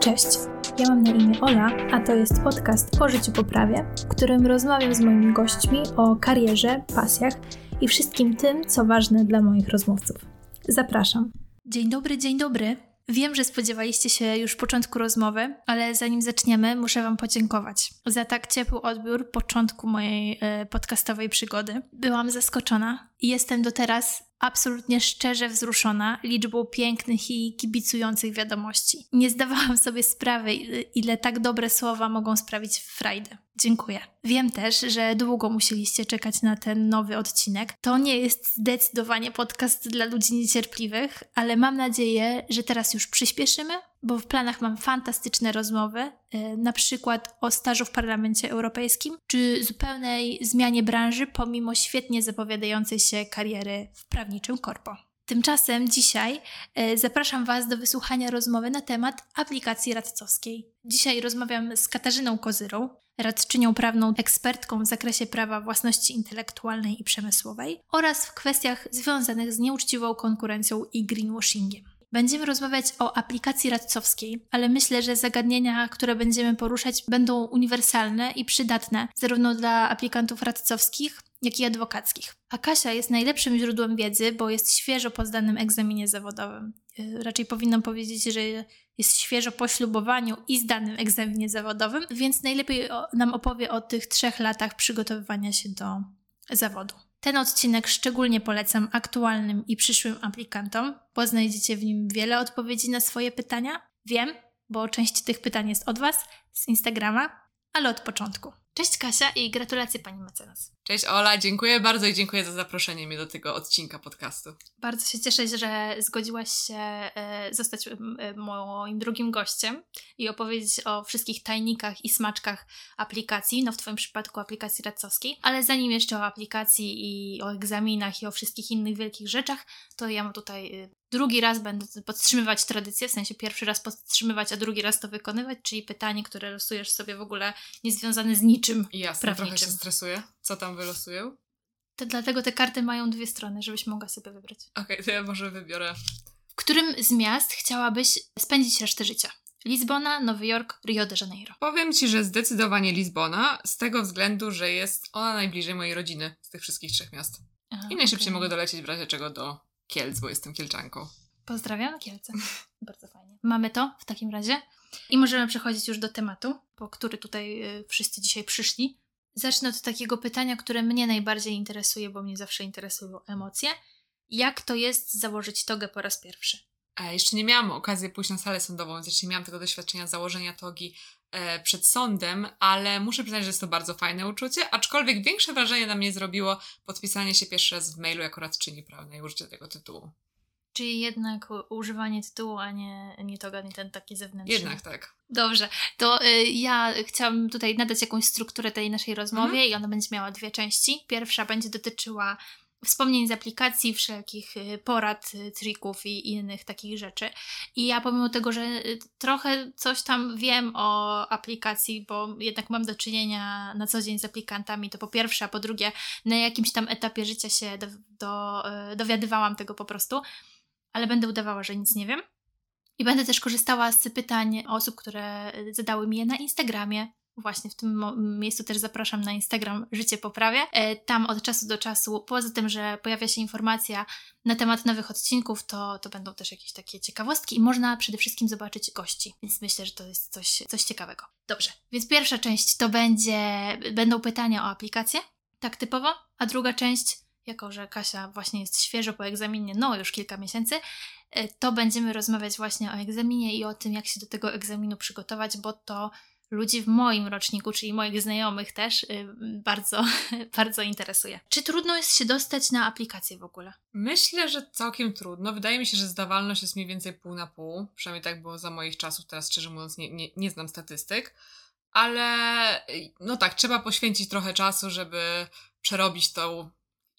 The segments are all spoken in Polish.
Cześć, ja mam na imię Ola, a to jest podcast o życiu poprawie, w którym rozmawiam z moimi gośćmi o karierze, pasjach i wszystkim tym, co ważne dla moich rozmówców. Zapraszam. Dzień dobry, dzień dobry. Wiem, że spodziewaliście się już początku rozmowy, ale zanim zaczniemy, muszę Wam podziękować za tak ciepły odbiór początku mojej e, podcastowej przygody. Byłam zaskoczona i jestem do teraz absolutnie szczerze wzruszona liczbą pięknych i kibicujących wiadomości. Nie zdawałam sobie sprawy, ile tak dobre słowa mogą sprawić frajdę. Dziękuję. Wiem też, że długo musieliście czekać na ten nowy odcinek. To nie jest zdecydowanie podcast dla ludzi niecierpliwych, ale mam nadzieję, że teraz już przyspieszymy, bo w planach mam fantastyczne rozmowy, yy, na przykład o stażu w Parlamencie Europejskim, czy zupełnej zmianie branży pomimo świetnie zapowiadającej się kariery w prawniczym korpo. Tymczasem dzisiaj e, zapraszam Was do wysłuchania rozmowy na temat aplikacji radcowskiej. Dzisiaj rozmawiam z Katarzyną Kozyrą, radczynią prawną, ekspertką w zakresie prawa własności intelektualnej i przemysłowej oraz w kwestiach związanych z nieuczciwą konkurencją i greenwashingiem. Będziemy rozmawiać o aplikacji radcowskiej, ale myślę, że zagadnienia, które będziemy poruszać, będą uniwersalne i przydatne zarówno dla aplikantów radcowskich, jak i adwokackich. A Kasia jest najlepszym źródłem wiedzy, bo jest świeżo po zdanym egzaminie zawodowym. Y, raczej powinnam powiedzieć, że jest świeżo po ślubowaniu i zdanym egzaminie zawodowym, więc najlepiej nam opowie o tych trzech latach przygotowywania się do zawodu. Ten odcinek szczególnie polecam aktualnym i przyszłym aplikantom, bo znajdziecie w nim wiele odpowiedzi na swoje pytania. Wiem, bo część tych pytań jest od Was z Instagrama, ale od początku. Cześć Kasia i gratulacje pani mecenas. Cześć Ola, dziękuję bardzo i dziękuję za zaproszenie mnie do tego odcinka podcastu. Bardzo się cieszę, że zgodziłaś się e, zostać e, moim drugim gościem i opowiedzieć o wszystkich tajnikach i smaczkach aplikacji, no w Twoim przypadku aplikacji radcowskiej. Ale zanim jeszcze o aplikacji i o egzaminach i o wszystkich innych wielkich rzeczach, to ja mam tutaj e, drugi raz będę podtrzymywać tradycję, w sensie pierwszy raz podtrzymywać, a drugi raz to wykonywać, czyli pytanie, które losujesz sobie w ogóle niezwiązane z niczym Jasne, prawniczym. trochę się stresuję. Co tam wylosuję? To dlatego te karty mają dwie strony, żebyś mogła sobie wybrać. Okej, okay, to ja może wybiorę. W którym z miast chciałabyś spędzić resztę życia? Lizbona, Nowy Jork, Rio de Janeiro. Powiem Ci, że zdecydowanie Lizbona, z tego względu, że jest ona najbliżej mojej rodziny z tych wszystkich trzech miast. Aha, I najszybciej okay. mogę dolecieć w razie czego do Kielc, bo jestem Kielczanką. Pozdrawiam Kielce. Bardzo fajnie. Mamy to w takim razie. I możemy przechodzić już do tematu, po który tutaj y, wszyscy dzisiaj przyszli. Zacznę od takiego pytania, które mnie najbardziej interesuje, bo mnie zawsze interesują emocje. Jak to jest założyć togę po raz pierwszy? Jeszcze nie miałam okazji pójść na salę sądową, więc jeszcze nie miałam tego doświadczenia założenia togi e, przed sądem, ale muszę przyznać, że jest to bardzo fajne uczucie, aczkolwiek większe wrażenie na mnie zrobiło podpisanie się pierwszy raz w mailu jako radczyni prawnej użycie tego tytułu. Czyli jednak używanie tytułu, a nie, nie toga, nie ten taki zewnętrzny. Jednak tak. Dobrze, to y, ja chciałam tutaj nadać jakąś strukturę tej naszej rozmowie mhm. i ona będzie miała dwie części. Pierwsza będzie dotyczyła wspomnień z aplikacji, wszelkich y, porad, y, trików i innych takich rzeczy. I ja pomimo tego, że y, trochę coś tam wiem o aplikacji, bo jednak mam do czynienia na co dzień z aplikantami, to po pierwsze, a po drugie, na jakimś tam etapie życia się do, do, dowiadywałam tego po prostu, ale będę udawała, że nic nie wiem. I będę też korzystała z pytań osób, które zadały mi je na Instagramie, Właśnie w tym miejscu też zapraszam na Instagram Życie Poprawia. E, tam od czasu do czasu, poza tym, że pojawia się informacja na temat nowych odcinków, to, to będą też jakieś takie ciekawostki i można przede wszystkim zobaczyć gości. Więc myślę, że to jest coś, coś ciekawego. Dobrze, więc pierwsza część to będzie, będą pytania o aplikację, tak typowo, a druga część, jako że Kasia właśnie jest świeżo po egzaminie, no już kilka miesięcy, e, to będziemy rozmawiać właśnie o egzaminie i o tym, jak się do tego egzaminu przygotować, bo to ludzi w moim roczniku, czyli moich znajomych też, y, bardzo, bardzo interesuje. Czy trudno jest się dostać na aplikację w ogóle? Myślę, że całkiem trudno. Wydaje mi się, że zdawalność jest mniej więcej pół na pół. Przynajmniej tak było za moich czasów. Teraz szczerze mówiąc nie, nie, nie znam statystyk. Ale no tak, trzeba poświęcić trochę czasu, żeby przerobić tą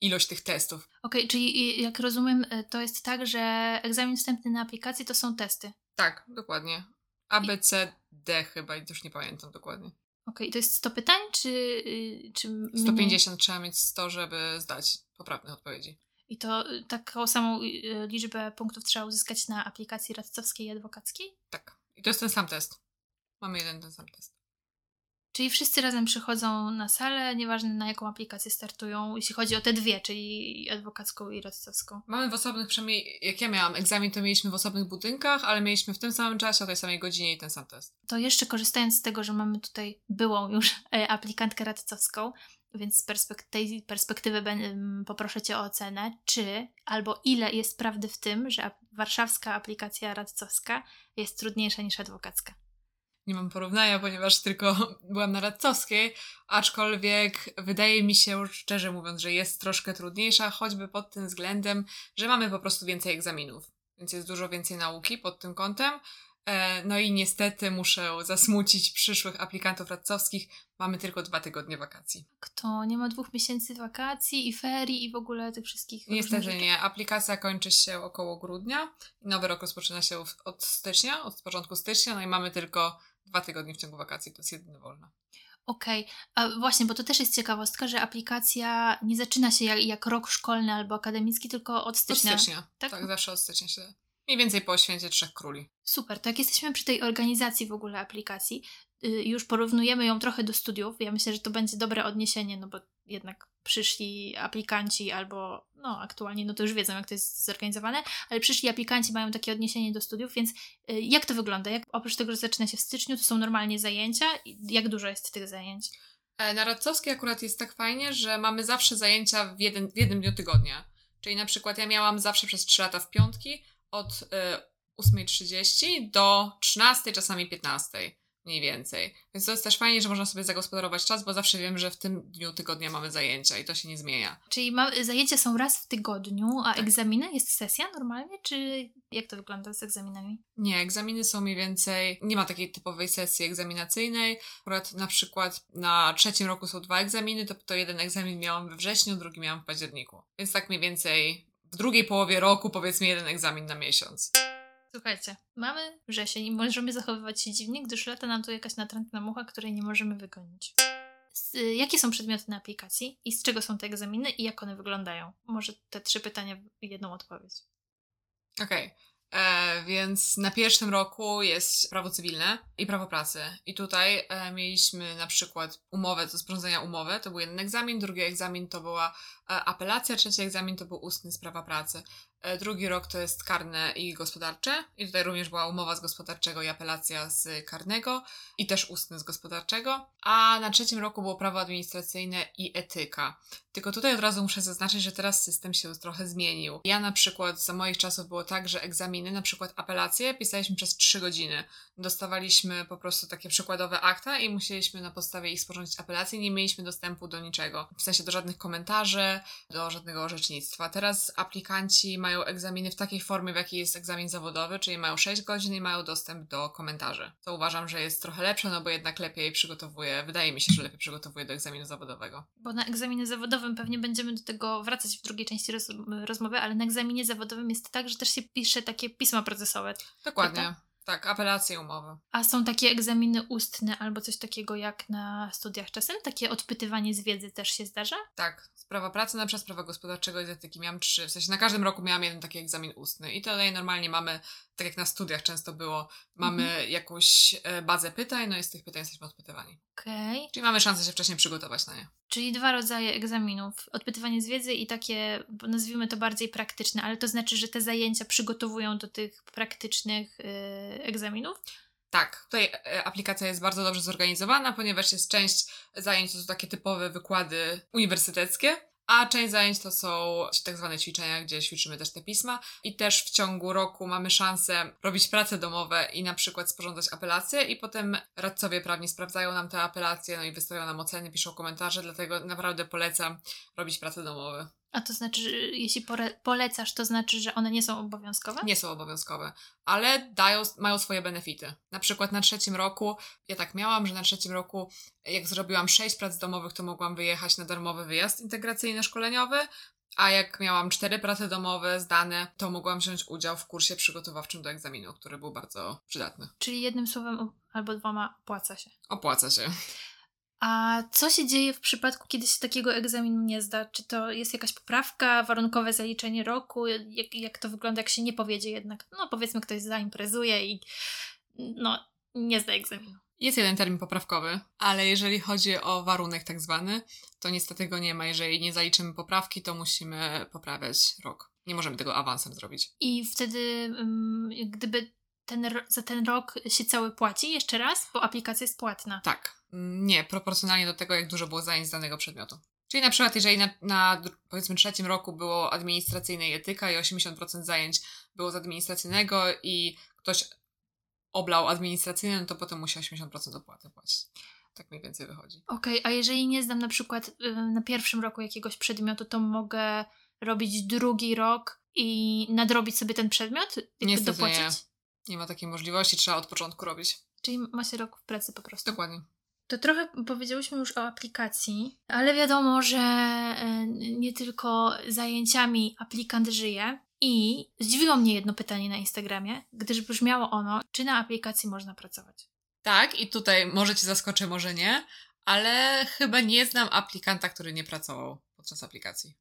ilość tych testów. Okej, okay, czyli jak rozumiem, y, to jest tak, że egzamin wstępny na aplikację to są testy. Tak, dokładnie. A, B, C, D chyba już nie pamiętam dokładnie. Okej, okay, to jest 100 pytań, czy, y, czy 150 trzeba mieć 100, żeby zdać poprawne odpowiedzi. I to y, taką samą y, liczbę punktów trzeba uzyskać na aplikacji radcowskiej i adwokackiej? Tak. I to jest ten sam test. Mamy jeden ten sam test. Czyli wszyscy razem przychodzą na salę, nieważne na jaką aplikację startują, jeśli chodzi o te dwie, czyli adwokacką i radcowską. Mamy w osobnych, przynajmniej jak ja miałam egzamin, to mieliśmy w osobnych budynkach, ale mieliśmy w tym samym czasie, o tej samej godzinie i ten sam test. To jeszcze korzystając z tego, że mamy tutaj byłą już e, aplikantkę radcowską, więc z perspek- tej perspektywy poproszę Cię o ocenę, czy albo ile jest prawdy w tym, że warszawska aplikacja radcowska jest trudniejsza niż adwokacka nie mam porównania, ponieważ tylko byłam na radcowskiej, aczkolwiek wydaje mi się, szczerze mówiąc, że jest troszkę trudniejsza, choćby pod tym względem, że mamy po prostu więcej egzaminów, więc jest dużo więcej nauki pod tym kątem. E, no i niestety muszę zasmucić przyszłych aplikantów radcowskich. Mamy tylko dwa tygodnie wakacji. Kto nie ma dwóch miesięcy wakacji i ferii i w ogóle tych wszystkich. Niestety nie. Aplikacja kończy się około grudnia. Nowy rok rozpoczyna się od stycznia, od początku stycznia, no i mamy tylko dwa tygodnie w ciągu wakacji, to jest jedyne wolne. Okej, okay. a właśnie, bo to też jest ciekawostka, że aplikacja nie zaczyna się jak, jak rok szkolny albo akademicki, tylko od stycznia. Od stycznia, tak? tak, zawsze od stycznia się. Mniej więcej po święcie Trzech Króli. Super, to jak jesteśmy przy tej organizacji w ogóle aplikacji, już porównujemy ją trochę do studiów. Ja myślę, że to będzie dobre odniesienie, no bo jednak przyszli aplikanci albo, no aktualnie, no to już wiedzą, jak to jest zorganizowane, ale przyszli aplikanci mają takie odniesienie do studiów, więc y, jak to wygląda? Jak, oprócz tego, że zaczyna się w styczniu, to są normalnie zajęcia? Jak dużo jest tych zajęć? E, na Radcowskiej akurat jest tak fajnie, że mamy zawsze zajęcia w, jeden, w jednym dniu tygodnia. Czyli na przykład ja miałam zawsze przez 3 lata w piątki od y, 8.30 do 13, czasami 15 mniej więcej. Więc to jest też fajnie, że można sobie zagospodarować czas, bo zawsze wiem, że w tym dniu tygodnia mamy zajęcia i to się nie zmienia. Czyli ma, zajęcia są raz w tygodniu, a tak. egzaminy? Jest sesja normalnie, czy jak to wygląda z egzaminami? Nie, egzaminy są mniej więcej, nie ma takiej typowej sesji egzaminacyjnej. Akurat na przykład na trzecim roku są dwa egzaminy, to, to jeden egzamin miałam we wrześniu, drugi miałam w październiku. Więc tak mniej więcej w drugiej połowie roku powiedzmy jeden egzamin na miesiąc. Słuchajcie, mamy wrzesień i możemy zachowywać się dziwnie, gdyż lata nam tu jakaś natrętna mucha, której nie możemy wygonić. Z, jakie są przedmioty na aplikacji i z czego są te egzaminy i jak one wyglądają? Może te trzy pytania jedną odpowiedź. Okej. Okay. E, więc na pierwszym roku jest prawo cywilne i prawo pracy. I tutaj e, mieliśmy na przykład umowę do sporządzenia umowy, to był jeden egzamin, drugi egzamin to była e, apelacja, trzeci egzamin to był ustny z prawa pracy. E, drugi rok to jest karne i gospodarcze. I tutaj również była umowa z gospodarczego i apelacja z karnego i też ustny z gospodarczego. A na trzecim roku było prawo administracyjne i etyka. Tylko tutaj od razu muszę zaznaczyć, że teraz system się trochę zmienił. Ja na przykład za moich czasów było tak, że egzaminy, na przykład apelacje, pisaliśmy przez 3 godziny. Dostawaliśmy po prostu takie przykładowe akta i musieliśmy na podstawie ich sporządzić apelację. Nie mieliśmy dostępu do niczego. W sensie do żadnych komentarzy, do żadnego orzecznictwa. Teraz aplikanci mają mają egzaminy w takiej formie, w jakiej jest egzamin zawodowy, czyli mają 6 godzin i mają dostęp do komentarzy. To uważam, że jest trochę lepsze, no bo jednak lepiej przygotowuje, wydaje mi się, że lepiej przygotowuje do egzaminu zawodowego. Bo na egzaminie zawodowym pewnie będziemy do tego wracać w drugiej części roz rozmowy, ale na egzaminie zawodowym jest tak, że też się pisze takie pisma procesowe. Dokładnie. Prawda? Tak, apelacje umowy. A są takie egzaminy ustne albo coś takiego jak na studiach czasem? Takie odpytywanie z wiedzy też się zdarza? Tak, sprawa pracy na przykład prawa gospodarczego i etyki miałam trzy. W sensie na każdym roku miałam jeden taki egzamin ustny i tutaj normalnie mamy, tak jak na studiach często było, mamy mhm. jakąś e, bazę pytań, no i z tych pytań jesteśmy odpytywani. Okej. Okay. Czyli mamy szansę się wcześniej przygotować na nie. Czyli dwa rodzaje egzaminów. Odpytywanie z wiedzy i takie, nazwijmy to bardziej praktyczne, ale to znaczy, że te zajęcia przygotowują do tych praktycznych yy, egzaminów? Tak, tutaj e, aplikacja jest bardzo dobrze zorganizowana, ponieważ jest część zajęć, to są takie typowe wykłady uniwersyteckie, a część zajęć to są tak zwane ćwiczenia, gdzie ćwiczymy też te pisma i też w ciągu roku mamy szansę robić prace domowe i na przykład sporządzać apelacje i potem radcowie prawni sprawdzają nam te apelacje, no i wystawiają nam oceny, piszą komentarze, dlatego naprawdę polecam robić prace domowe. A to znaczy, jeśli polecasz, to znaczy, że one nie są obowiązkowe? Nie są obowiązkowe, ale dają, mają swoje benefity. Na przykład na trzecim roku, ja tak miałam, że na trzecim roku, jak zrobiłam sześć prac domowych, to mogłam wyjechać na darmowy wyjazd integracyjny-szkoleniowy, a jak miałam cztery prace domowe zdane, to mogłam wziąć udział w kursie przygotowawczym do egzaminu, który był bardzo przydatny. Czyli jednym słowem albo dwoma opłaca się. Opłaca się. A co się dzieje w przypadku, kiedy się takiego egzaminu nie zda? Czy to jest jakaś poprawka, warunkowe zaliczenie roku? Jak, jak to wygląda, jak się nie powiedzie jednak? No powiedzmy, ktoś zaimprezuje i no, nie zda egzaminu. Jest jeden termin poprawkowy, ale jeżeli chodzi o warunek tak zwany, to niestety go nie ma. Jeżeli nie zaliczymy poprawki, to musimy poprawiać rok. Nie możemy tego awansem zrobić. I wtedy, gdyby ten, za ten rok się cały płaci jeszcze raz, bo aplikacja jest płatna. Tak. Nie, proporcjonalnie do tego, jak dużo było zajęć z danego przedmiotu. Czyli na przykład, jeżeli na, na powiedzmy trzecim roku było administracyjne i etyka i 80% zajęć było z administracyjnego i ktoś oblał administracyjne, no to potem musi 80% opłaty płacić. Tak mniej więcej wychodzi. Okej, okay, a jeżeli nie zdam na przykład y, na pierwszym roku jakiegoś przedmiotu, to mogę robić drugi rok i nadrobić sobie ten przedmiot? Nie, dopłacić? Nie. Nie ma takiej możliwości, trzeba od początku robić. Czyli ma się rok w plecy po prostu. Dokładnie. To trochę powiedziałyśmy już o aplikacji, ale wiadomo, że e, nie tylko zajęciami aplikant żyje. I zdziwiło mnie jedno pytanie na Instagramie, gdyż brzmiało ono, czy na aplikacji można pracować. Tak, i tutaj może Cię zaskoczę, może nie, ale chyba nie znam aplikanta, który nie pracował podczas aplikacji.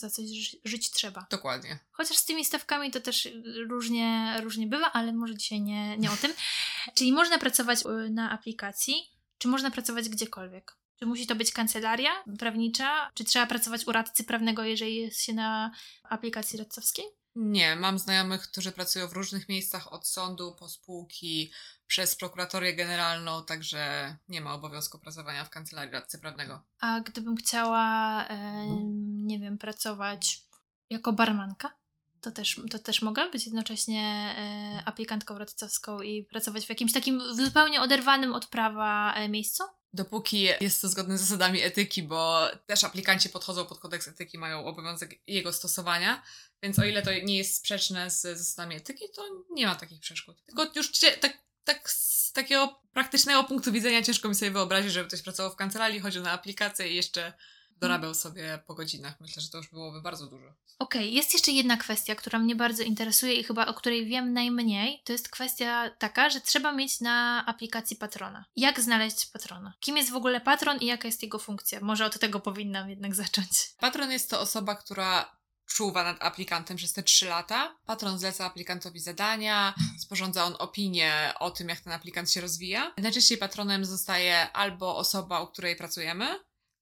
Za coś ży żyć trzeba. Dokładnie. Chociaż z tymi stawkami to też różnie, różnie bywa, ale może dzisiaj nie, nie o tym. Czyli można pracować y, na aplikacji, czy można pracować gdziekolwiek? Czy musi to być kancelaria prawnicza? Czy trzeba pracować u radcy prawnego, jeżeli jest się na aplikacji radcowskiej? Nie, mam znajomych, którzy pracują w różnych miejscach od sądu po spółki, przez prokuratorię generalną, także nie ma obowiązku pracowania w kancelarii radcy prawnego. A gdybym chciała, e, nie wiem, pracować jako barmanka? To też, to też mogę być jednocześnie e, aplikantką radcowską i pracować w jakimś takim zupełnie oderwanym od prawa e, miejscu? Dopóki jest to zgodne z zasadami etyki, bo też aplikanci podchodzą pod kodeks etyki, mają obowiązek jego stosowania, więc o ile to nie jest sprzeczne z zasadami etyki, to nie ma takich przeszkód. Tylko już tak, tak z takiego praktycznego punktu widzenia ciężko mi sobie wyobrazić, żeby ktoś pracował w kancelarii, chodził na aplikację i jeszcze dorabiał sobie po godzinach. Myślę, że to już byłoby bardzo dużo. Okej, okay, jest jeszcze jedna kwestia, która mnie bardzo interesuje i chyba o której wiem najmniej. To jest kwestia taka, że trzeba mieć na aplikacji patrona. Jak znaleźć patrona? Kim jest w ogóle patron i jaka jest jego funkcja? Może od tego powinnam jednak zacząć. Patron jest to osoba, która czuwa nad aplikantem przez te trzy lata. Patron zleca aplikantowi zadania, sporządza on opinię o tym, jak ten aplikant się rozwija. Najczęściej patronem zostaje albo osoba, u której pracujemy,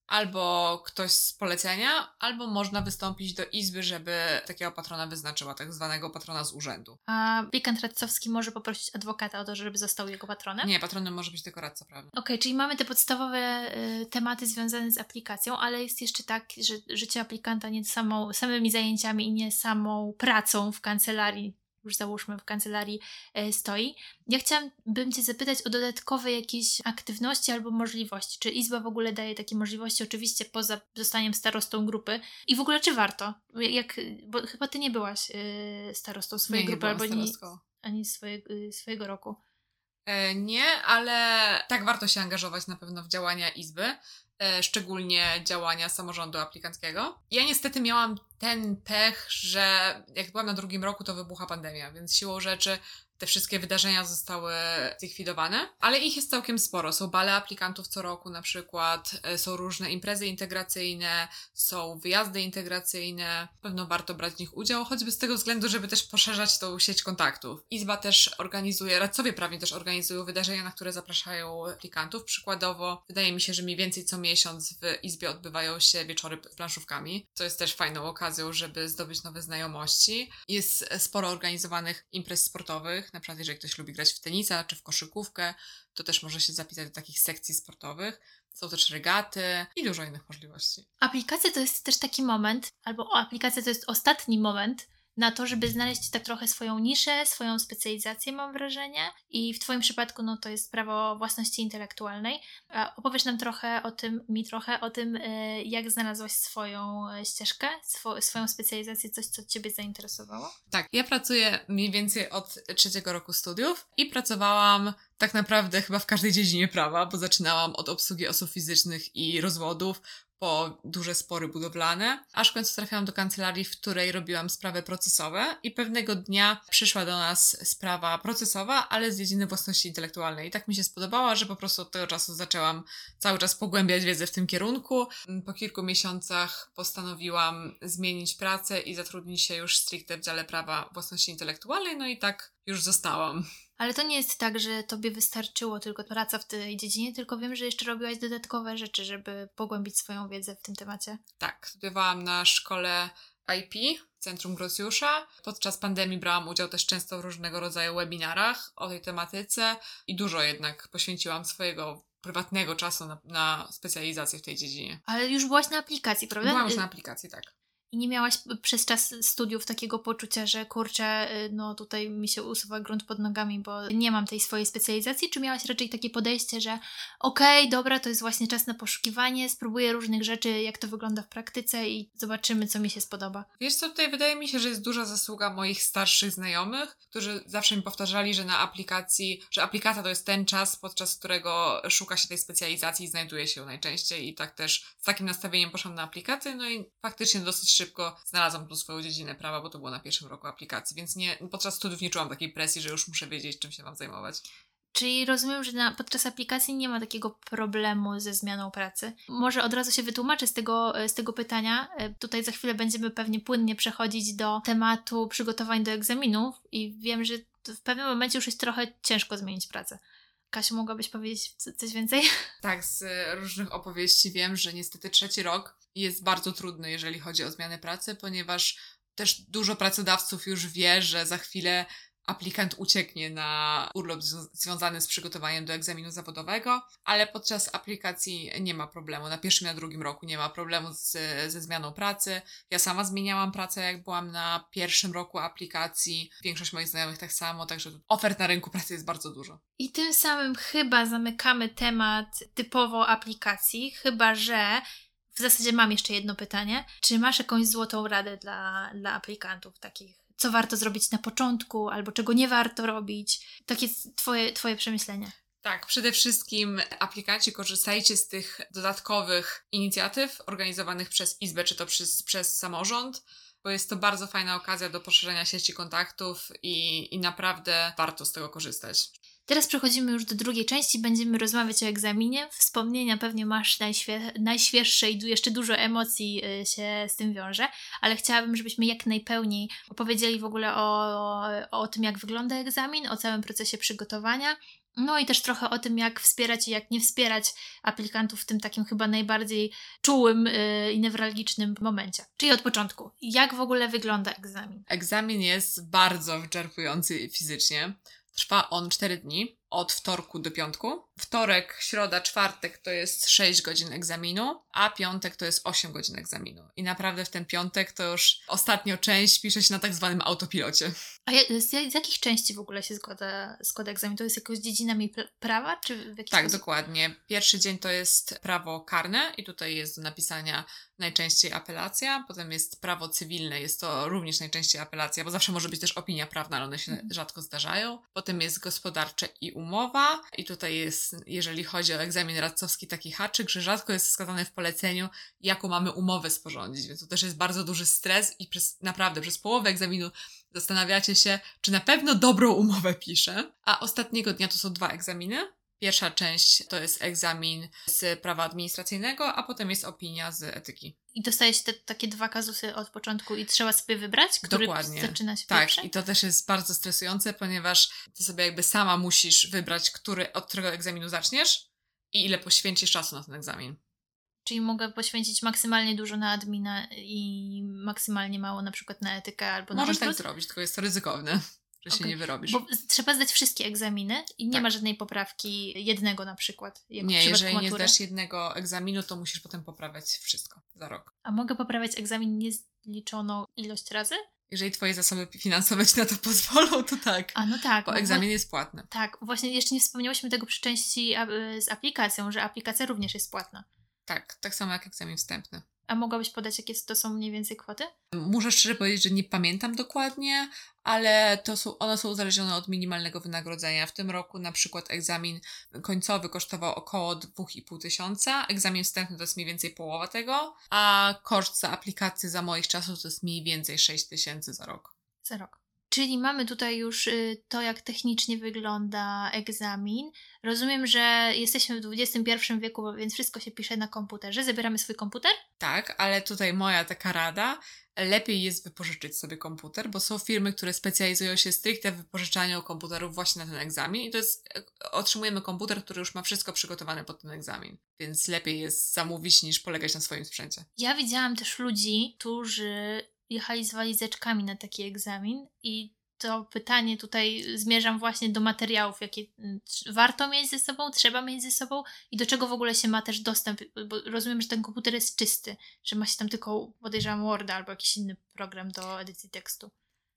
albo ktoś z polecenia, albo można wystąpić do izby, żeby takiego patrona wyznaczyła, tak zwanego patrona z urzędu. A pikant radcowski może poprosić adwokata o to, żeby został jego patronem? Nie, patronem może być tylko radca prawny. Okej, okay, czyli mamy te podstawowe y, tematy związane z aplikacją, ale jest jeszcze tak, że życie aplikanta nie samą, samymi zajęciami i nie samą pracą w kancelarii już załóżmy w kancelarii e, stoi. Ja chciałabym Cię zapytać o dodatkowe jakieś aktywności albo możliwości. Czy Izba w ogóle daje takie możliwości, oczywiście poza zostaniem starostą grupy i w ogóle czy warto? Jak, bo chyba Ty nie byłaś e, starostą swojej nie, grupy nie albo ani, ani swojego, swojego roku. E, nie, ale tak warto się angażować na pewno w działania Izby. E, szczególnie działania samorządu aplikanckiego. Ja niestety miałam ten pech, że jak byłam na drugim roku, to wybucha pandemia, więc siłą rzeczy te wszystkie wydarzenia zostały zlikwidowane, ale ich jest całkiem sporo. Są bale aplikantów co roku na przykład, e, są różne imprezy integracyjne, są wyjazdy integracyjne. Pewno warto brać w nich udział, choćby z tego względu, żeby też poszerzać tą sieć kontaktów. Izba też organizuje, radcowie prawnie też organizują wydarzenia, na które zapraszają aplikantów. Przykładowo, wydaje mi się, że mniej więcej co miesiąc w Izbie odbywają się wieczory z planszówkami, co jest też fajną okazją, żeby zdobyć nowe znajomości. Jest sporo organizowanych imprez sportowych, na przykład jeżeli ktoś lubi grać w tenisa czy w koszykówkę, to też może się zapisać do takich sekcji sportowych. Są też regaty i dużo innych możliwości. Aplikacja to jest też taki moment, albo aplikacja to jest ostatni moment, na to, żeby znaleźć tak trochę swoją niszę, swoją specjalizację, mam wrażenie. I w Twoim przypadku, no to jest prawo własności intelektualnej. Opowiesz nam trochę o tym, mi trochę o tym, e, jak znalazłaś swoją e, ścieżkę, swo swoją specjalizację, coś, co Ciebie zainteresowało? Tak, ja pracuję mniej więcej od trzeciego roku studiów i pracowałam tak naprawdę chyba w każdej dziedzinie prawa, bo zaczynałam od obsługi osób fizycznych i rozwodów, po duże spory budowlane, aż w końcu trafiłam do kancelarii, w której robiłam sprawy procesowe i pewnego dnia przyszła do nas sprawa procesowa, ale z dziedziny własności intelektualnej. I tak mi się spodobała, że po prostu od tego czasu zaczęłam cały czas pogłębiać wiedzę w tym kierunku. Po kilku miesiącach postanowiłam zmienić pracę i zatrudnić się już stricte w dziale prawa własności intelektualnej, no i tak już zostałam. Ale to nie jest tak, że tobie wystarczyło tylko praca w tej dziedzinie, tylko wiem, że jeszcze robiłaś dodatkowe rzeczy, żeby pogłębić swoją wiedzę w tym temacie. Tak, studiowałam na szkole IP, Centrum Grosjusza. Podczas pandemii brałam udział też często w różnego rodzaju webinarach o tej tematyce i dużo jednak poświęciłam swojego prywatnego czasu na, na specjalizację w tej dziedzinie. Ale już byłaś na aplikacji, prawda? Byłam już na aplikacji, tak. I nie miałaś przez czas studiów takiego poczucia, że kurczę, y, no tutaj mi się usuwa grunt pod nogami, bo nie mam tej swojej specjalizacji? Czy miałaś raczej takie podejście, że okej, okay, dobra, to jest właśnie czas na poszukiwanie, spróbuję różnych rzeczy, jak to wygląda w praktyce i zobaczymy, co mi się spodoba? Wiesz co, tutaj wydaje mi się, że jest duża zasługa moich starszych znajomych, którzy zawsze mi powtarzali, że na aplikacji, że aplikacja to jest ten czas, podczas którego szuka się tej specjalizacji i znajduje się najczęściej i tak też z takim nastawieniem poszłam na aplikację, no i faktycznie dosyć szybko znalazłam tu swoją dziedzinę prawa, bo to było na pierwszym roku aplikacji, więc nie, podczas studiów nie czułam takiej presji, że już muszę wiedzieć, czym się mam zajmować. Czyli rozumiem, że na, podczas aplikacji nie ma takiego problemu ze zmianą pracy. Może od razu się wytłumaczę z tego, z tego pytania. E, tutaj za chwilę będziemy pewnie płynnie przechodzić do tematu przygotowań do egzaminów i wiem, że w pewnym momencie już jest trochę ciężko zmienić pracę. Kasiu, mogłabyś powiedzieć coś więcej? Tak, z różnych opowieści wiem, że niestety trzeci rok jest bardzo trudny, jeżeli chodzi o zmianę pracy, ponieważ też dużo pracodawców już wie, że za chwilę aplikant ucieknie na urlop związany z przygotowaniem do egzaminu zawodowego, ale podczas aplikacji nie ma problemu. Na pierwszym i na drugim roku nie ma problemu z, ze zmianą pracy. Ja sama zmieniałam pracę, jak byłam na pierwszym roku aplikacji. Większość moich znajomych tak samo, także ofert na rynku pracy jest bardzo dużo. I tym samym chyba zamykamy temat typowo aplikacji, chyba że w zasadzie mam jeszcze jedno pytanie. Czy masz jakąś złotą radę dla, dla aplikantów takich co warto zrobić na początku, albo czego nie warto robić. Takie twoje, twoje przemyślenia. Tak, przede wszystkim aplikanci korzystajcie z tych dodatkowych inicjatyw organizowanych przez Izbę, czy to przez, przez samorząd, bo jest to bardzo fajna okazja do poszerzenia sieci kontaktów i, i naprawdę warto z tego korzystać. Teraz przechodzimy już do drugiej części, będziemy rozmawiać o egzaminie. Wspomnienia pewnie masz najświe najświeższe i jeszcze dużo emocji y, się z tym wiąże, ale chciałabym, żebyśmy jak najpełniej opowiedzieli w ogóle o, o tym, jak wygląda egzamin, o całym procesie przygotowania, no i też trochę o tym, jak wspierać i jak nie wspierać aplikantów w tym takim chyba najbardziej czułym yy, i newralgicznym momencie. Czyli od początku. Jak w ogóle wygląda egzamin? Egzamin jest bardzo wyczerpujący fizycznie. Trwa on 4 dni, od wtorku do piątku. Wtorek, środa, czwartek to jest 6 godzin egzaminu, a piątek to jest 8 godzin egzaminu. I naprawdę w ten piątek to już ostatnio część pisze się na tak zwanym autopilocie. A z, z jakich części w ogóle się składa, składa egzamin? To jest jakoś dziedzinami prawa? Czy w tak, sposób? dokładnie. Pierwszy dzień to jest prawo karne i tutaj jest do napisania najczęściej apelacja, potem jest prawo cywilne, jest to również najczęściej apelacja, bo zawsze może być też opinia prawna, ale one się mhm. rzadko zdarzają. Potem jest gospodarcze i umowa i tutaj jest, jeżeli chodzi o egzamin radcowski, taki haczyk, że rzadko jest wskazane w poleceniu, jaką mamy umowę sporządzić, więc to też jest bardzo duży stres i przez, naprawdę przez połowę egzaminu zastanawiacie się, czy na pewno dobrą umowę piszę. A ostatniego dnia to są dwa egzaminy. Pierwsza część to jest egzamin z prawa administracyjnego, a potem jest opinia z etyki. I dostajesz te takie dwa kazusy od początku i trzeba sobie wybrać, który Dokładnie. zaczyna się Tak, pierwszy? i to też jest bardzo stresujące, ponieważ ty sobie jakby sama musisz wybrać, który, od którego egzaminu zaczniesz i ile poświęcisz czasu na ten egzamin. Czyli mogę poświęcić maksymalnie dużo na admina i maksymalnie mało na przykład na etykę albo na Możesz tak zrobić, tylko jest to ryzykowne że okay. się nie wyrobisz. Bo trzeba zdać wszystkie egzaminy i nie tak. ma żadnej poprawki jednego na przykład. nie, jeżeli matury. nie zdasz jednego egzaminu, to musisz potem poprawiać wszystko za rok. A mogę poprawiać egzamin niezliczoną ilość razy? Jeżeli twoje zasoby finansowe ci na to pozwolą, to tak. A no tak. Bo egzamin jest płatny. Tak, właśnie jeszcze nie wspomniałyśmy tego przy części z aplikacją, że aplikacja również jest płatna. Tak, tak samo jak egzamin wstępny. A mogłabyś podać, jakie to są mniej więcej kwoty? Muszę szczerze powiedzieć, że nie pamiętam dokładnie, ale to są, one są uzależnione od minimalnego wynagrodzenia. W tym roku na przykład egzamin końcowy kosztował około 2,5 tysiąca, egzamin wstępny to jest mniej więcej połowa tego, a koszt za aplikację za moich czasów to jest mniej więcej 6 tysięcy za rok. Za rok. Czyli mamy tutaj już y, to, jak technicznie wygląda egzamin. Rozumiem, że jesteśmy w XXI wieku, więc wszystko się pisze na komputerze. Zabieramy swój komputer? Tak, ale tutaj moja taka rada. Lepiej jest wypożyczyć sobie komputer, bo są firmy, które specjalizują się stricte w wypożyczaniu komputerów właśnie na ten egzamin i to jest, e, otrzymujemy komputer, który już ma wszystko przygotowane pod ten egzamin. Więc lepiej jest zamówić niż polegać na swoim sprzęcie. Ja widziałam też ludzi, którzy jechali z walizeczkami na taki egzamin i to pytanie tutaj zmierzam właśnie do materiałów, jakie mm, warto mieć ze sobą, trzeba mieć ze sobą i do czego w ogóle się ma też dostęp, bo rozumiem, że ten komputer jest czysty, że ma się tam tylko, podejrzewam, Worda albo jakiś inny program do edycji tekstu.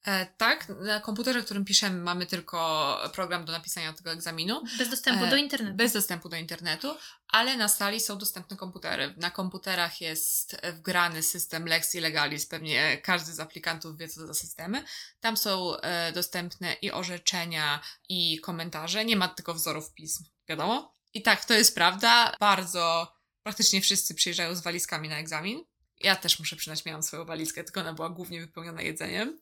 E, tak, na komputerze, którym piszemy, mamy tylko program do napisania tego egzaminu. Bez dostępu e, do internetu. Bez dostępu do internetu, ale na sali są dostępne komputery. Na komputerach jest wgrany system Lex i Legalis, pewnie każdy z aplikantów wie, co to za systemy. Tam są e, dostępne i orzeczenia, i komentarze. Nie ma tylko wzorów pism, wiadomo. I tak, to jest prawda. Bardzo praktycznie wszyscy przyjeżdżają z walizkami na egzamin. Ja też muszę przynać, miałam swoją walizkę, tylko ona była głównie wypełniona jedzeniem.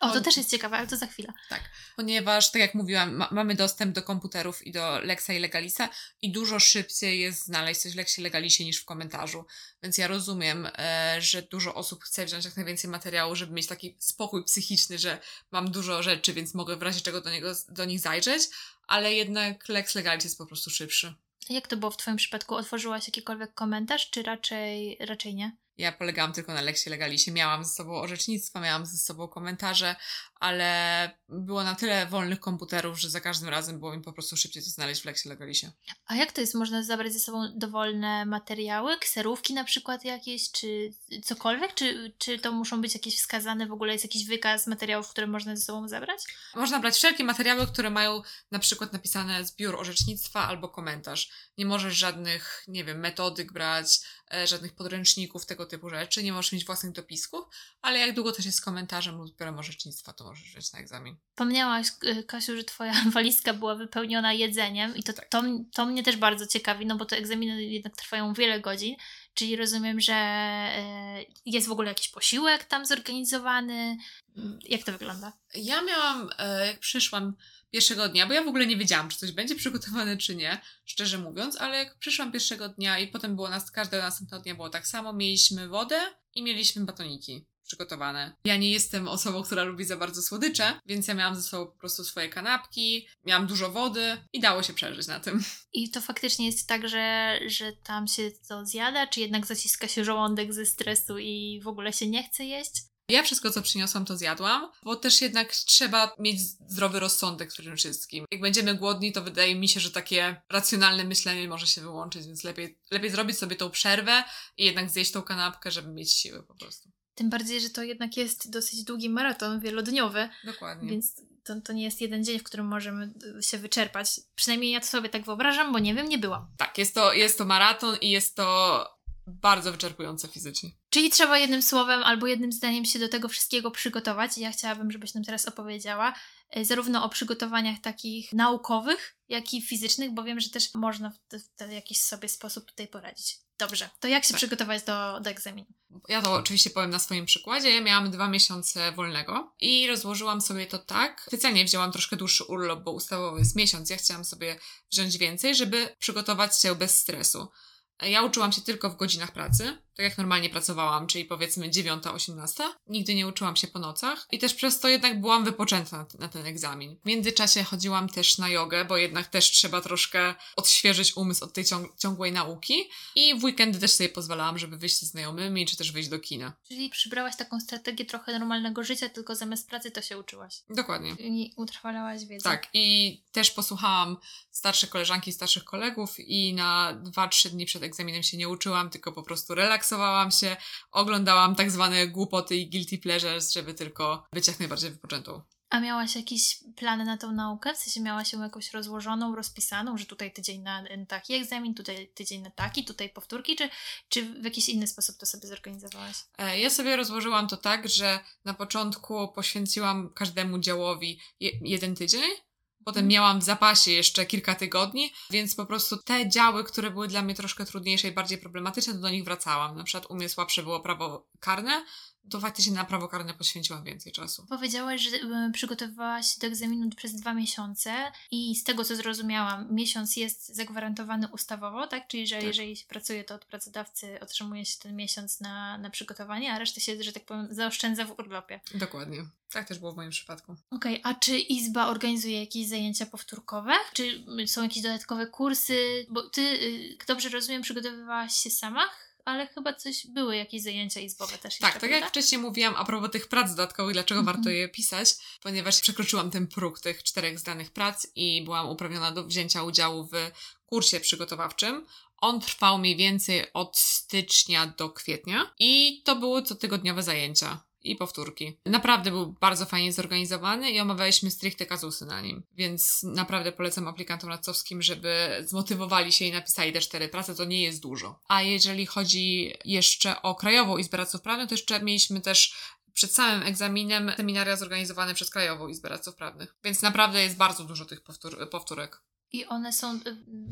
O, to też jest ciekawe, ale to za chwilę. Tak, ponieważ, tak jak mówiłam, ma mamy dostęp do komputerów i do Lexa i Legalisa i dużo szybciej jest znaleźć coś w Lexie Legalisie niż w komentarzu. Więc ja rozumiem, e, że dużo osób chce wziąć jak najwięcej materiału, żeby mieć taki spokój psychiczny, że mam dużo rzeczy, więc mogę w razie czego do, niego, do nich zajrzeć, ale jednak Lex Legalis jest po prostu szybszy. Jak to było w Twoim przypadku? Otworzyłaś jakikolwiek komentarz, czy raczej, raczej nie? Ja polegałam tylko na leksie legalisie. Miałam ze sobą orzecznictwa, miałam ze sobą komentarze, ale było na tyle wolnych komputerów, że za każdym razem było mi po prostu szybciej to znaleźć w leksie legalisie. A jak to jest? Można zabrać ze sobą dowolne materiały, kserówki na przykład jakieś, czy cokolwiek? Czy, czy to muszą być jakieś wskazane, w ogóle jest jakiś wykaz materiałów, które można ze sobą zabrać? Można brać wszelkie materiały, które mają na przykład napisane zbiór orzecznictwa albo komentarz. Nie możesz żadnych, nie wiem, metodyk brać, żadnych podręczników, tego typu rzeczy. Nie możesz mieć własnych dopisków, ale jak długo też jest z komentarzem lub zbiorem orzecznictwa, to możesz wziąć na egzamin. Wspomniałaś, y, Kasiu, że twoja walizka była wypełniona jedzeniem i to, tak. to, to mnie też bardzo ciekawi, no bo te egzaminy jednak trwają wiele godzin, czyli rozumiem, że y, jest w ogóle jakiś posiłek tam zorganizowany. Jak to wygląda? Ja miałam, e, jak przyszłam pierwszego dnia, bo ja w ogóle nie wiedziałam, czy coś będzie przygotowane, czy nie, szczerze mówiąc, ale jak przyszłam pierwszego dnia i potem było nas, każdego następnego dnia było tak samo, mieliśmy wodę i mieliśmy batoniki przygotowane. Ja nie jestem osobą, która lubi za bardzo słodycze, więc ja miałam ze sobą po prostu swoje kanapki, miałam dużo wody i dało się przeżyć na tym. I to faktycznie jest tak, że, że tam się to zjada, czy jednak zaciska się żołądek ze stresu i w ogóle się nie chce jeść? Ja wszystko, co przyniosłam, to zjadłam, bo też jednak trzeba mieć zdrowy rozsądek w tym wszystkim. Jak będziemy głodni, to wydaje mi się, że takie racjonalne myślenie może się wyłączyć, więc lepiej, lepiej zrobić sobie tą przerwę i jednak zjeść tą kanapkę, żeby mieć siły po prostu. Tym bardziej, że to jednak jest dosyć długi maraton, wielodniowy. Dokładnie. Więc to, to nie jest jeden dzień, w którym możemy się wyczerpać. Przynajmniej ja to sobie tak wyobrażam, bo nie wiem, nie byłam. Tak, jest to, jest to maraton i jest to bardzo wyczerpujące fizycznie. Czyli trzeba jednym słowem albo jednym zdaniem się do tego wszystkiego przygotować. Ja chciałabym, żebyś nam teraz opowiedziała e, zarówno o przygotowaniach takich naukowych, jak i fizycznych, bo wiem, że też można w, w jakiś sobie sposób tutaj poradzić. Dobrze, to jak się tak. przygotować do, do egzaminu? Ja to oczywiście powiem na swoim przykładzie. Ja miałam dwa miesiące wolnego i rozłożyłam sobie to tak. Specjalnie wzięłam troszkę dłuższy urlop, bo ustawowy jest miesiąc. Ja chciałam sobie wziąć więcej, żeby przygotować się bez stresu. Ja uczyłam się tylko w godzinach pracy, tak jak normalnie pracowałam, czyli powiedzmy 9-18. Nigdy nie uczyłam się po nocach i też przez to jednak byłam wypoczęta na, na, ten egzamin. W międzyczasie chodziłam też na jogę, bo jednak też trzeba troszkę odświeżyć umysł od tej ciąg ciągłej nauki i w weekendy też sobie pozwalałam, żeby wyjść z znajomymi czy też wyjść do kina. Czyli przybrałaś taką strategię trochę normalnego życia, tylko zamiast pracy to się uczyłaś. Dokładnie. I utrwalałaś wiedzę. Tak i też posłuchałam starsze koleżanki, starszych kolegów i na 2-3 dni przed egzaminem się nie uczyłam, tylko po prostu relaksowałam się, oglądałam tak zwane głupoty i guilty pleasures, żeby tylko być jak najbardziej wypoczętą. A miałaś jakiś plan na tą naukę? W sensie miałaś ją jakoś rozłożoną, rozpisaną, że tutaj tydzień na taki egzamin, tutaj tydzień na taki, tutaj powtórki, czy, czy w jakiś inny sposób to sobie zorganizowałaś? E, ja sobie rozłożyłam to tak, że na początku poświęciłam każdemu działowi je, jeden tydzień, Potem miałam w zapasie jeszcze kilka tygodni, więc po prostu te działy, które były dla mnie troszkę trudniejsze i bardziej problematyczne, to do nich wracałam. Na przykład u mnie słabsze było prawo karne, to faktycznie na prawo karne poświęciłam więcej czasu. Powiedziałaś, że y, przygotowywałaś się do egzaminu przez dwa miesiące i z tego co zrozumiałam, miesiąc jest zagwarantowany ustawowo, tak? Czyli że tak. jeżeli się pracuje, to od pracodawcy otrzymuje się ten miesiąc na, na przygotowanie, a resztę się, że tak powiem, zaoszczędza w urlopie. Dokładnie. Tak też było w moim przypadku. Okej, okay, a czy Izba organizuje jakieś zajęcia powtórkowe? Czy są jakieś dodatkowe kursy? Bo ty, y, dobrze rozumiem, przygotowywałaś się sama? Ale chyba coś były jakieś zajęcia izbowe też. Tak, tak jak wcześniej mówiłam a propos tych prac dodatkowych, dlaczego mm -hmm. warto je pisać, ponieważ przekroczyłam ten próg tych czterech zdanych prac i byłam uprawniona do wzięcia udziału w kursie przygotowawczym. On trwał mniej więcej od stycznia do kwietnia i to były cotygodniowe zajęcia i powtórki. Naprawdę był bardzo fajnie zorganizowany i omawialiśmy stricte kazusy na nim, więc naprawdę polecam aplikantom radcowskim, żeby zmotywowali się i napisali te cztery prace, to nie jest dużo. A jeżeli chodzi jeszcze o Krajową Izbę Radców Prawnych, to jeszcze mieliśmy też przed samym egzaminem seminaria zorganizowane przez Krajową Izbę Radców Prawnych, więc naprawdę jest bardzo dużo tych powtór powtórek. I one są y,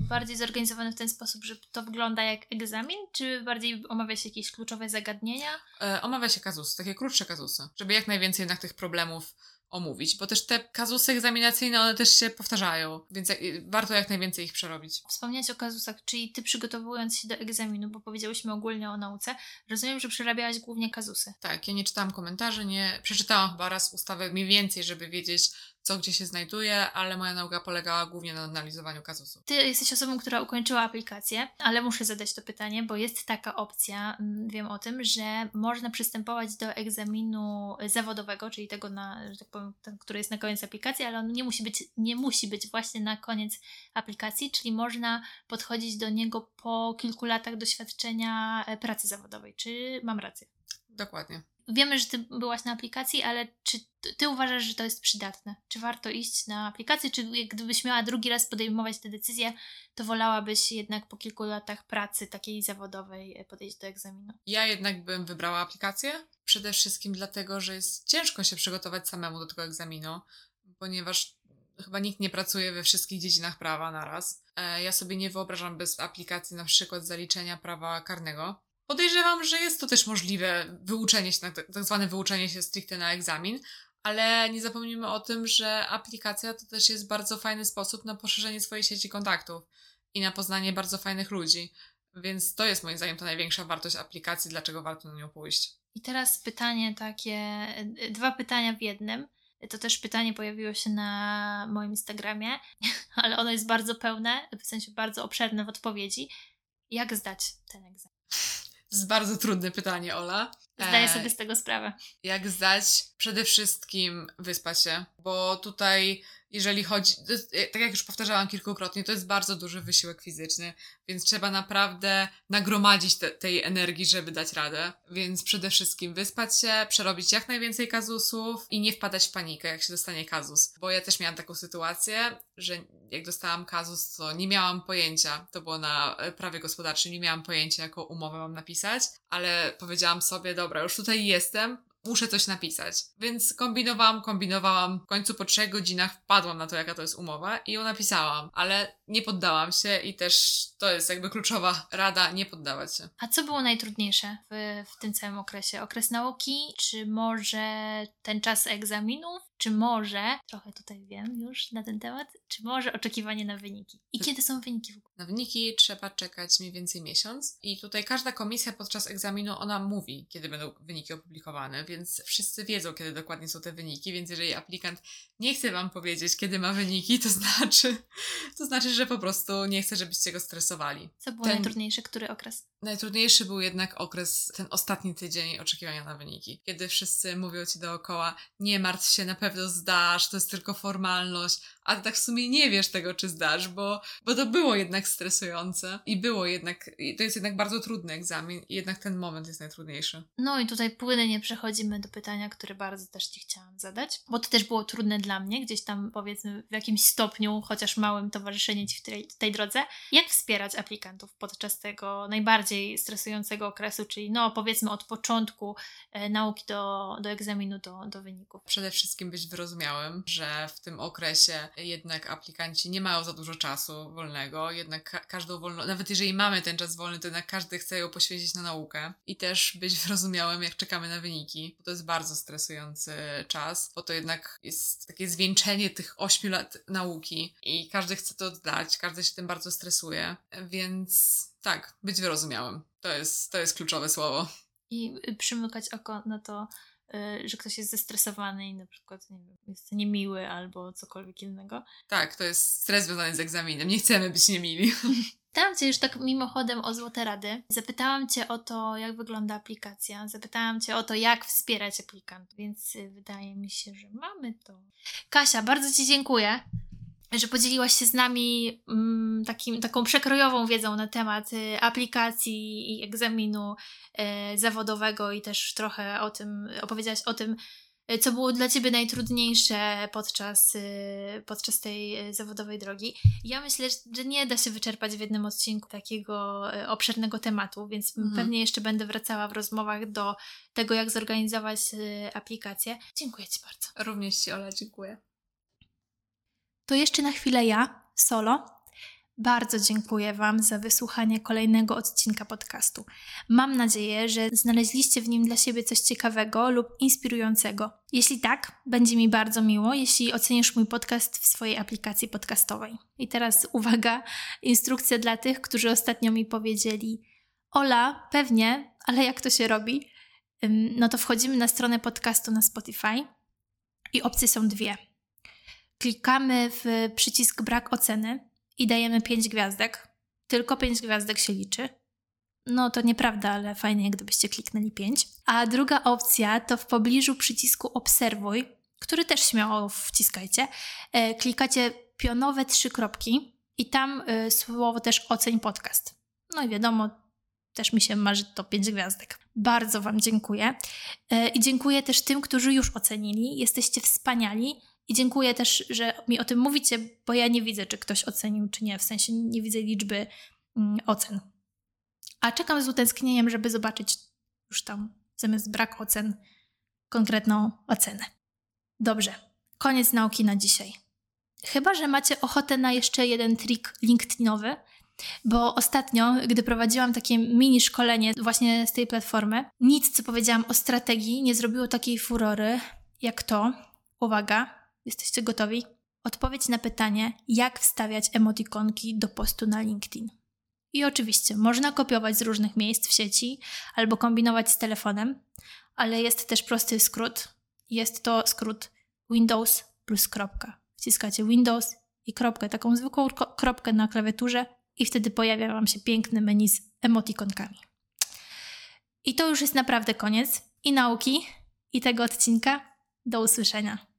bardziej zorganizowane w ten sposób, że to wygląda jak egzamin, czy bardziej omawia się jakieś kluczowe zagadnienia? E, omawia się kazus, takie krótsze kazusy, żeby jak najwięcej jednak tych problemów omówić, bo też te kazusy egzaminacyjne, one też się powtarzają, więc warto jak najwięcej ich przerobić. Wspomnieć o kazusach, czyli ty przygotowując się do egzaminu, bo powiedziałyśmy ogólnie o nauce, rozumiem, że przerabiałaś głównie kazusy. Tak, ja nie czytałam komentarzy, nie przeczytałam chyba raz ustawę mniej więcej, żeby wiedzieć, co gdzie się znajduje, ale moja nauka polegała głównie na analizowaniu kazusów. Ty jesteś osobą, która ukończyła aplikację, ale muszę zadać to pytanie, bo jest taka opcja, mm, wiem o tym, że można przystępować do egzaminu zawodowego, czyli tego, na, że tak powiem, ten, który jest na koniec aplikacji, ale on nie musi być, nie musi być właśnie na koniec aplikacji, czyli można podchodzić do niego po kilku latach doświadczenia e, pracy zawodowej. Czy mam rację? Dokładnie wiemy, że ty byłaś na aplikacji, ale czy ty uważasz, że to jest przydatne? Czy warto iść na aplikację, czy gdybyś miała drugi raz podejmować tę decyzję, to wolałabyś jednak po kilku latach pracy takiej zawodowej e, podejść do egzaminu? Ja jednak bym wybrała aplikację. Przede wszystkim dlatego, że jest ciężko się przygotować samemu do tego egzaminu, ponieważ chyba nikt nie pracuje we wszystkich dziedzinach prawa naraz. E, ja sobie nie wyobrażam bez aplikacji na przykład zaliczenia prawa karnego, Podejrzewam, że jest to też możliwe wyuczenie się, tak, tak zwane wyuczenie się stricte na egzamin, ale nie zapomnijmy o tym, że aplikacja to też jest bardzo fajny sposób na poszerzenie swojej sieci kontaktów i na poznanie bardzo fajnych ludzi. Więc to jest moim zdaniem ta największa wartość aplikacji, dlaczego warto na nią pójść. I teraz pytanie takie, dwa pytania w jednym. To też pytanie pojawiło się na moim Instagramie, ale ono jest bardzo pełne, w sensie bardzo obszerne w odpowiedzi. Jak zdać ten egzamin? To jest bardzo trudne pytanie, Ola. Zdaję e, sobie z tego sprawę. Jak zdać? Przede wszystkim wyspać się, bo tutaj jeżeli chodzi, e, tak jak już powtarzałam kilkukrotnie, to jest bardzo duży wysiłek fizyczny, więc trzeba naprawdę nagromadzić te, tej energii, żeby dać radę. Więc przede wszystkim wyspać się, przerobić jak najwięcej kazusów i nie wpadać w panikę, jak się dostanie kazus. Bo ja też miałam taką sytuację, że jak dostałam kazus, to nie miałam pojęcia, to było na e, prawie gospodarczym, nie miałam pojęcia, jaką umowę mam napisać, ale powiedziałam sobie, dobra, już tutaj jestem, muszę coś napisać. Więc kombinowałam, kombinowałam. W końcu po trzech godzinach wpadłam na to, jaka to jest umowa i ją napisałam, ale nie poddałam się i też to jest jakby kluczowa rada, nie poddawać się. A co było najtrudniejsze w, w tym całym okresie? Okres nauki, czy może ten czas egzaminów, czy może, trochę tutaj wiem już na ten temat, czy może oczekiwanie na wyniki? I kiedy są wyniki w ogóle? Na wyniki trzeba czekać mniej więcej miesiąc i tutaj każda komisja podczas egzaminu, ona mówi, kiedy będą wyniki opublikowane, więc wszyscy wiedzą, kiedy dokładnie są te wyniki, więc jeżeli aplikant nie chce Wam powiedzieć, kiedy ma wyniki, to znaczy, to znaczy, że po prostu nie chce, żebyście go stresowali. Co było ten... najtrudniejsze? Który okres? Najtrudniejszy był jednak okres, ten ostatni tydzień oczekiwania na wyniki, kiedy wszyscy mówią Ci dookoła, nie martw się, na pewno pewno zdasz, to jest tylko formalność, a ty tak w sumie nie wiesz tego, czy zdasz, bo, bo to było jednak stresujące i było jednak, i to jest jednak bardzo trudny egzamin i jednak ten moment jest najtrudniejszy. No i tutaj płynnie przechodzimy do pytania, które bardzo też Ci chciałam zadać, bo to też było trudne dla mnie, gdzieś tam powiedzmy w jakimś stopniu, chociaż małym towarzyszenie Ci w tej, tej drodze. Jak wspierać aplikantów podczas tego najbardziej stresującego okresu, czyli no powiedzmy od początku e, nauki do, do egzaminu, do, do wyników? Przede wszystkim być wyrozumiałym, że w tym okresie jednak aplikanci nie mają za dużo czasu wolnego, jednak ka każdą wolną, nawet jeżeli mamy ten czas wolny, to jednak każdy chce ją poświęcić na naukę i też być wyrozumiałym, jak czekamy na wyniki, bo to jest bardzo stresujący czas, bo to jednak jest takie zwieńczenie tych 8 lat nauki i każdy chce to oddać, każdy się tym bardzo stresuje, więc tak, być wyrozumiałym. To jest, to jest kluczowe słowo. I przymykać oko na to, że ktoś jest zestresowany i na przykład nie wiem, jest niemiły albo cokolwiek innego. Tak, to jest stres związany z egzaminem. Nie chcemy być niemili. Pytałam Cię już tak mimochodem o złote rady. Zapytałam Cię o to, jak wygląda aplikacja. Zapytałam Cię o to, jak wspierać aplikantów, więc y, wydaje mi się, że mamy to. Kasia, bardzo Ci dziękuję że podzieliłaś się z nami mm, takim, taką przekrojową wiedzą na temat y, aplikacji i egzaminu y, zawodowego i też trochę o tym, opowiedziałaś o tym, y, co było dla Ciebie najtrudniejsze podczas, podczas tej zawodowej drogi. Ja myślę, że nie da się wyczerpać w jednym odcinku takiego obszernego tematu, więc mhm. pewnie jeszcze będę wracała w rozmowach do tego, jak zorganizować aplikację. Dziękuję Ci bardzo. Również Ci, Ola, dziękuję. To jeszcze na chwilę ja, solo. Bardzo dziękuję Wam za wysłuchanie kolejnego odcinka podcastu. Mam nadzieję, że znaleźliście w nim dla siebie coś ciekawego lub inspirującego. Jeśli tak, będzie mi bardzo miło, jeśli ocenisz mój podcast w swojej aplikacji podcastowej. I teraz uwaga, instrukcja dla tych, którzy ostatnio mi powiedzieli: Ola, pewnie, ale jak to się robi? No to wchodzimy na stronę podcastu na Spotify i opcje są dwie klikamy w przycisk brak oceny i dajemy 5 gwiazdek. Tylko 5 gwiazdek się liczy. No to nieprawda, ale fajnie, gdybyście kliknęli 5. A druga opcja to w pobliżu przycisku obserwuj, który też śmiało wciskajcie. E, klikacie pionowe trzy kropki i tam e, słowo też oceń podcast. No i wiadomo, też mi się marzy to 5 gwiazdek. Bardzo Wam dziękuję. E, I dziękuję też tym, którzy już ocenili. Jesteście wspaniali. I dziękuję też, że mi o tym mówicie, bo ja nie widzę, czy ktoś ocenił, czy nie. W sensie nie widzę liczby mm, ocen. A czekam z utęsknieniem, żeby zobaczyć już tam zamiast brak ocen konkretną ocenę. Dobrze, koniec nauki na dzisiaj. Chyba, że macie ochotę na jeszcze jeden trik LinkedInowy, bo ostatnio, gdy prowadziłam takie mini szkolenie właśnie z tej platformy, nic, co powiedziałam o strategii, nie zrobiło takiej furory jak to. Uwaga, Jesteście gotowi? Odpowiedź na pytanie, jak wstawiać emotikonki do postu na LinkedIn. I oczywiście można kopiować z różnych miejsc w sieci albo kombinować z telefonem, ale jest też prosty skrót. Jest to skrót Windows plus kropka. Wciskacie Windows i kropkę, taką zwykłą kropkę na klawiaturze i wtedy pojawia Wam się piękny menu z emotikonkami. I to już jest naprawdę koniec i nauki, i tego odcinka. Do usłyszenia.